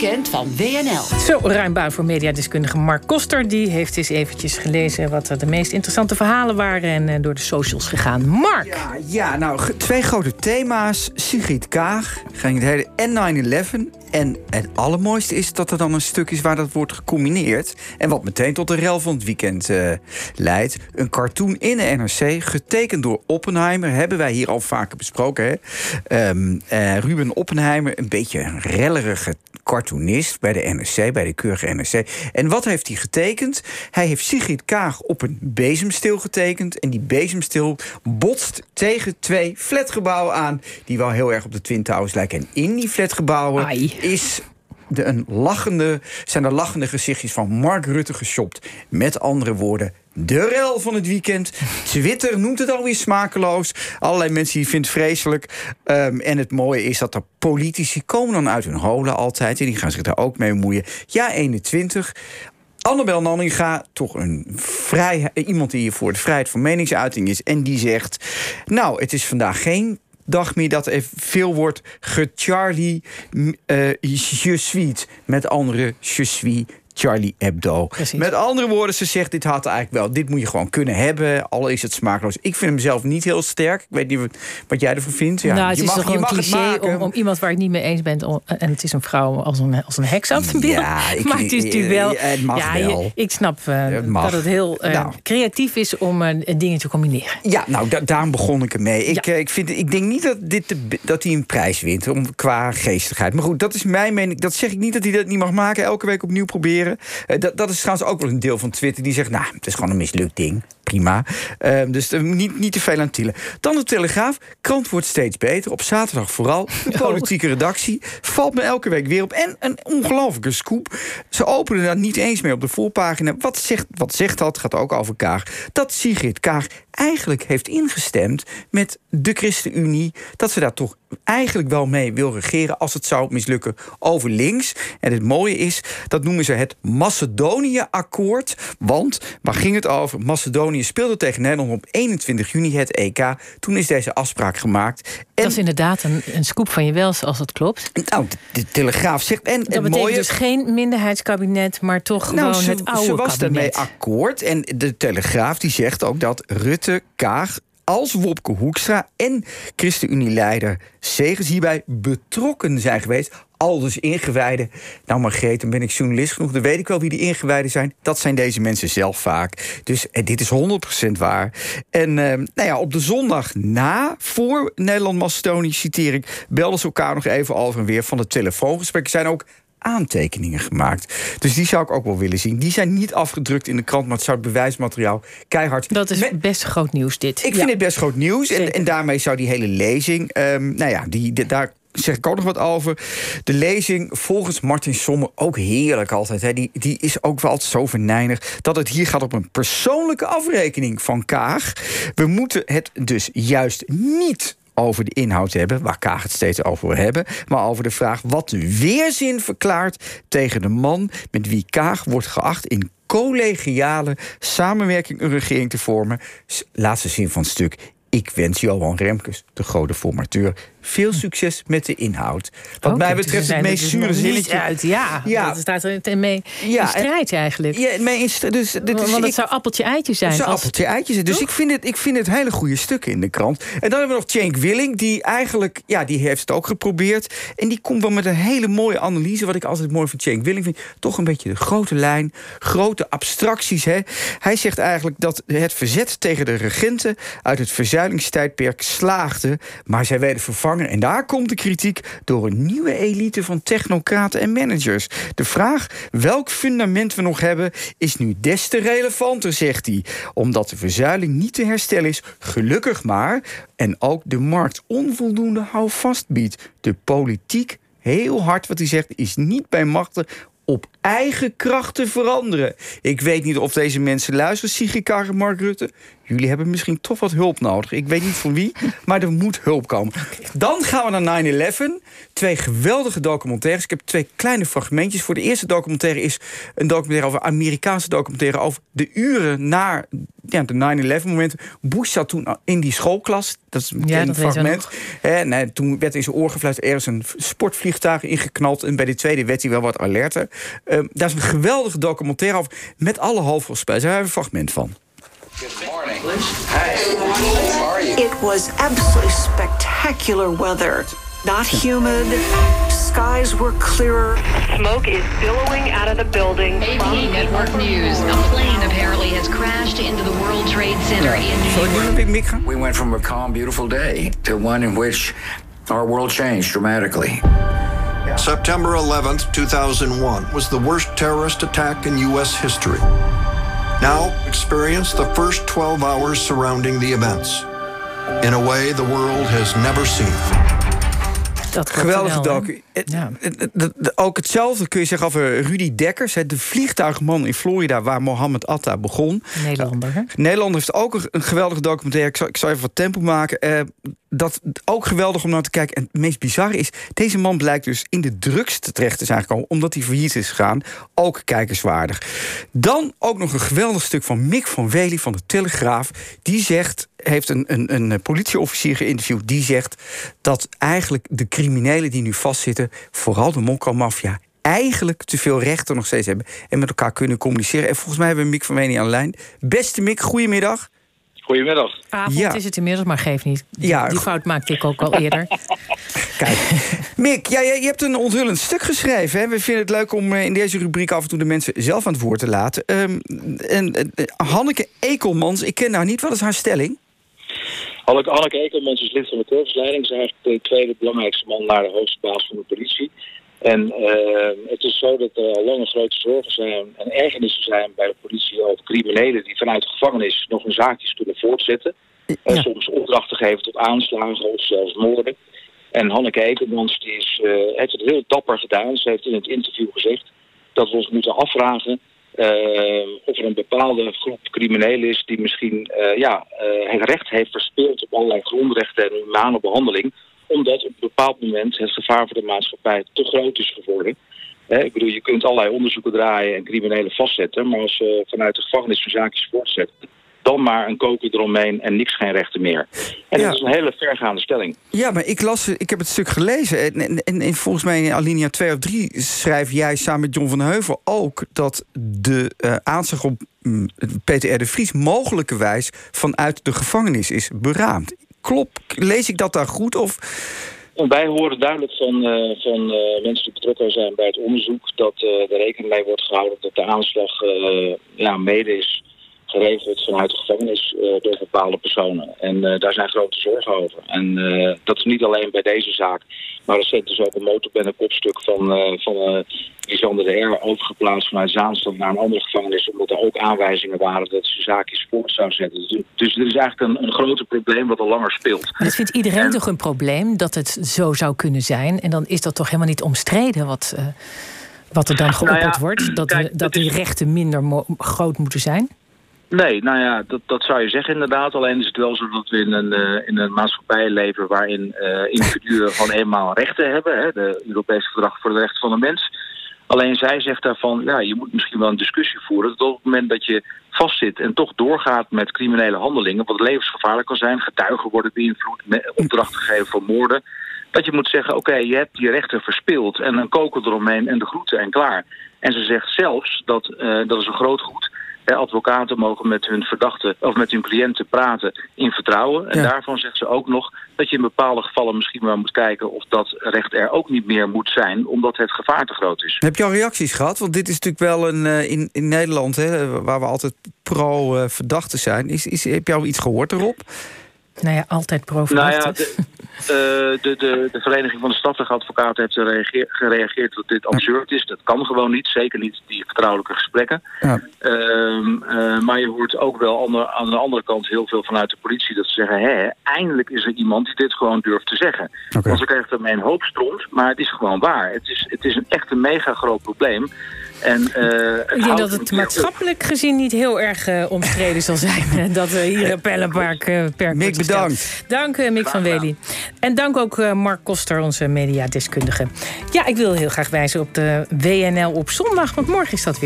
weekend van WNL. Zo, ruim baan voor mediadeskundige Mark Koster. Die heeft eens eventjes gelezen wat de meest interessante verhalen waren... en eh, door de socials gegaan. Mark! Ja, ja nou, twee grote thema's. Sigrid Kaag, ging het hele en 9-11. En het allermooiste is dat er dan een stuk is waar dat wordt gecombineerd. En wat meteen tot de rel van het weekend uh, leidt. Een cartoon in de NRC, getekend door Oppenheimer. Hebben wij hier al vaker besproken. Hè? Um, uh, Ruben Oppenheimer, een beetje een rellerige cartoonist bij de NRC, bij de keurige NRC. En wat heeft hij getekend? Hij heeft Sigrid Kaag op een bezemstil getekend. En die bezemstil botst tegen twee flatgebouwen aan... die wel heel erg op de Twin Towers lijken. En in die flatgebouwen Ai. is de, een lachende, zijn er lachende gezichtjes van Mark Rutte geshopt. Met andere woorden, de rel van het weekend. Twitter noemt het alweer smakeloos. Allerlei mensen die vinden het vreselijk. Um, en het mooie is dat er politici komen dan uit hun holen altijd. En die gaan zich daar ook mee bemoeien. Ja, 21. Annabel Nanninga, toch een vrij, iemand die hier voor de vrijheid van meningsuiting is. En die zegt: Nou, het is vandaag geen dag meer dat er veel wordt gecharlie uh, je suis. Met andere je suis Charlie Hebdo. Met andere woorden, ze zegt: dit had eigenlijk wel, dit moet je gewoon kunnen hebben, al is het smaakloos. Ik vind hem zelf niet heel sterk. Ik weet niet wat jij ervan vindt. Ja, nou, het je is mag, toch je mag cliché om, om, iemand waar ik niet mee eens ben, om, en het is een vrouw als een, als een heks af te beelden. Ja, ik, maar het is natuurlijk wel. Het mag ja, wel. Je, ik snap uh, het dat het heel uh, nou. creatief is om uh, dingen te combineren. Ja, nou, da daarom begon ik ermee. Ik, ja. ik, vind, ik denk niet dat, dit de, dat hij een prijs wint om, qua geestigheid. Maar goed, dat is mijn mening. Dat zeg ik niet dat hij dat niet mag maken. Elke week opnieuw proberen. Dat, dat is trouwens ook wel een deel van Twitter die zegt... nou, het is gewoon een mislukt ding. Prima. Uh, dus uh, niet, niet te veel aan tielen. Dan de Telegraaf. Krant wordt steeds beter. Op zaterdag vooral. De politieke redactie valt me elke week weer op. En een ongelofelijke scoop. Ze openen daar niet eens meer op de voorpagina. Wat zegt, wat zegt dat? Gaat ook over Kaag. Dat Sigrid Kaag eigenlijk heeft ingestemd met de ChristenUnie... dat ze daar toch eigenlijk wel mee wil regeren... als het zou mislukken over links. En het mooie is, dat noemen ze het Macedonië-akkoord. Want, waar ging het over? Macedonië speelde tegen Nederland op 21 juni het EK. Toen is deze afspraak gemaakt. En dat is inderdaad een, een scoop van je wels, als dat klopt. Nou, de, de Telegraaf zegt... En dat het betekent mooie, dus geen minderheidskabinet... maar toch nou, gewoon ze, het oude ze was daarmee akkoord. En de Telegraaf die zegt ook dat Rutte, Kaag als Wopke Hoekstra en ChristenUnie-leider Segers hierbij betrokken zijn geweest. Al dus ingewijden. Nou, Margreet, dan ben ik journalist genoeg. Dan weet ik wel wie die ingewijden zijn. Dat zijn deze mensen zelf vaak. Dus en dit is 100% waar. En eh, nou ja, op de zondag na, voor Nederland-Macedonië, citeer ik, belden ze elkaar nog even over en weer van het telefoongesprek. zijn ook aantekeningen gemaakt. Dus die zou ik ook wel willen zien. Die zijn niet afgedrukt in de krant, maar het zou het bewijsmateriaal keihard... Dat is best groot nieuws, dit. Ik vind het best groot nieuws. En, en, daarmee zou die hele lezing... Um, nou ja, die, die, daar zeg ik ook nog wat over. De lezing volgens Martin Sommer ook heerlijk altijd. Hè. Die, die is ook wel altijd zo venijnig... dat het hier gaat op een persoonlijke afrekening van Kaag. We moeten het dus juist niet over de inhoud hebben, waar Kaag het steeds over hebben, maar over de vraag wat de weerzin verklaart tegen de man met wie Kaag wordt geacht in collegiale samenwerking een regering te vormen. Laatste zin van het stuk. Ik wens Johan Remkes, de grote formateur, veel succes met de inhoud. Wat mij dus betreft we het meest dus zure zinnetje. uit. Ja, Ja. dat staat er mee Ja, in strijd eigenlijk. Ja, mee in st- dus, dit is, Want het zou appeltje-eitje zijn. Het zou als- appeltje eitje zijn. Dus Toch? ik vind, het, ik vind het hele goede stukken in de krant. En dan hebben we nog Cenk Willing, die eigenlijk, ja, die heeft het ook geprobeerd. En die komt wel met een hele mooie analyse. Wat ik altijd mooi van Cenk Willing vind. Toch een beetje de grote lijn, grote abstracties. Hè. Hij zegt eigenlijk dat het verzet tegen de regenten uit het verzuilingstijdperk slaagde. Maar zij werden vervangen. En daar komt de kritiek door een nieuwe elite van technocraten en managers. De vraag welk fundament we nog hebben is nu des te relevanter, zegt hij. Omdat de verzuiling niet te herstellen is, gelukkig maar. En ook de markt onvoldoende houvast biedt. De politiek, heel hard wat hij zegt, is niet bij machten op eigen kracht te veranderen. Ik weet niet of deze mensen luisteren, en Mark Rutte. jullie hebben misschien toch wat hulp nodig. Ik weet niet van wie, maar er moet hulp komen. Dan gaan we naar 9-11. Twee geweldige documentaires. Ik heb twee kleine fragmentjes. Voor de eerste documentaire is een documentaire over Amerikaanse documentaire over de uren na ja, de 9-11 moment. Bush zat toen in die schoolklas. Dat is een bekend fragment. En nee, toen werd in zijn oor gefluisterd ergens een sportvliegtuig ingeknald. En bij de tweede werd hij wel wat alerter. Uh, daar is een geweldige documentaire over met alle hoofdrolspelers. Daar hebben we een fragment van. Good morning. Hi. How are you? It was absolutely spectacular weather. Not humid. Skies were clearer. Smoke is billowing out of the building. AP Network News. A plane apparently has crashed into the World Trade Center in New York. We went from a calm, beautiful day to one in which our world changed dramatically. September 11, 2001 was the worst terrorist attack in U.S. history. Now experience the first 12 hours surrounding the events in a way the world has never seen. Dat Geweldige docu. Ja. Ook hetzelfde kun je zeggen over Rudy Dekkers, de vliegtuigman in Florida waar Mohammed Atta begon. Nederlander. Hè? Nederlander heeft ook een geweldige documentaire. Ik zal, ik zal even wat tempo maken. Uh, dat ook geweldig om naar te kijken. En het meest bizarre is, deze man blijkt dus in de drukste terecht te zijn gekomen, omdat hij failliet is gegaan. Ook kijkerswaardig. Dan ook nog een geweldig stuk van Mick van Wely van de Telegraaf. Die zegt, heeft een, een, een politieofficier geïnterviewd, die zegt dat eigenlijk de criminelen die nu vastzitten, vooral de Mokka-maffia, eigenlijk te veel rechten nog steeds hebben en met elkaar kunnen communiceren. En volgens mij hebben we Mick van Wely aan de lijn. Beste Mick, goedemiddag. Goedemiddag. Avond ja. is het inmiddels, maar geef niet. Die, ja. die fout maakte ik ook al eerder. Kijk, Mick, ja, je hebt een onthullend stuk geschreven. Hè? We vinden het leuk om eh, in deze rubriek af en toe de mensen zelf aan het woord te laten. Um, en, uh, Hanneke Ekelmans, ik ken haar niet. Wat is haar stelling? Hanneke Ekelmans is lid van de korpsleiding. Ze is eigenlijk de tweede belangrijkste man naar de hoogste baas van de politie. En uh, het is zo dat er al lange grote zorgen zijn en ergernissen zijn bij de politie over criminelen die vanuit de gevangenis nog hun zaakjes kunnen voortzetten. En soms opdrachten geven tot aanslagen of zelfs moorden. En Hanneke Ekelmans die is, uh, heeft het heel dapper gedaan. Ze heeft in het interview gezegd dat we ons moeten afvragen of er een bepaalde groep criminelen is die misschien ja, het recht heeft verspeeld op allerlei grondrechten en humane behandeling omdat op een bepaald moment het gevaar voor de maatschappij te groot is geworden. ik bedoel, je kunt allerlei onderzoeken draaien en criminelen vastzetten, maar als ze vanuit de gevangenis hun zaakjes voortzetten, dan maar een koker eromheen en niks geen rechten meer. En dat is een hele vergaande stelling. Ja, maar ik las, ik heb het stuk gelezen. En, en, en volgens mij in alinea 2 of 3 schrijf jij samen met John van Heuvel ook dat de uh, aanslag op mm, Peter R. de Vries mogelijkerwijs vanuit de gevangenis is beraamd klopt, lees ik dat daar goed? Of... Wij horen duidelijk van, uh, van uh, mensen die betrokken zijn bij het onderzoek dat er rekening mee wordt gehouden dat de aanslag ja, mede is geregeld vanuit de gevangenis door bepaalde personen. En daar zijn grote zorgen over. En dat is niet alleen bij deze zaak, maar recent is ook een motorbende kopstuk van, van Lisander de R overgeplaatst vanuit Zaanstad naar een andere gevangenis. Omdat er ook aanwijzingen waren dat ze zaakjes voort zou zetten. Dus, dus er is eigenlijk een, een groter probleem wat al langer speelt. Maar dat vindt iedereen toch een probleem dat het zo zou kunnen zijn. En dan is dat toch helemaal niet omstreden wat, wat er dan nou geopperd wordt. Dat, we, dat die rechten minder groot moeten zijn. Nee, nou ja, dat, dat zou je zeggen inderdaad. Alleen is het wel zo dat we in een, uh, in een maatschappij leven waarin uh, individuen gewoon eenmaal rechten hebben. Hè, de Europese Verdrag voor de Rechten van de Mens. Alleen zij zegt daarvan, ja, je moet misschien wel een discussie voeren. Dat op het moment dat je vastzit en toch doorgaat met criminele handelingen, wat levensgevaarlijk kan zijn, getuigen worden beïnvloed, opdrachten geven voor moorden. Dat je moet zeggen, oké, je hebt je rechten verspeeld en een koken eromheen en de groeten en klaar. En ze zegt zelfs, dat, uh, dat is een groot goed, advocaten mogen met hun verdachten of met hun cliënten praten in vertrouwen. En daarvan zegt ze ook nog dat je in bepaalde gevallen misschien wel moet kijken of dat recht er ook niet meer moet zijn, omdat het gevaar te groot is. Heb je al reacties gehad? Want dit is natuurlijk wel een uh, in, in Nederland, hè, waar we altijd pro-verdachten zijn. Is, is, heb je al iets gehoord erop? Nou ja, altijd pro nou ja, de, uh, de, de, de Vereniging van de Stadsrechtadvocaten heeft gereageerd dat dit absurd is. Dat kan gewoon niet, zeker niet die vertrouwelijke gesprekken. Ja. Uh, uh, maar je hoort ook wel ander, aan de andere kant heel veel vanuit de politie dat ze zeggen... hé, eindelijk is er iemand die dit gewoon durft te zeggen. Okay. Want ze krijgen ermee een hoop stront, maar het is gewoon waar. Het is, het is een echt een mega groot probleem. En, ik denk dat het maatschappelijk gezien niet heel erg omstreden zal zijn... dat we hier een Pellenpark per Mick, bedankt. Dank, Mick van Wely. En dank ook Mark Koster, onze mediadeskundige. Ja, ik wil heel graag wijzen op de WNL op zondag, want morgen is dat weer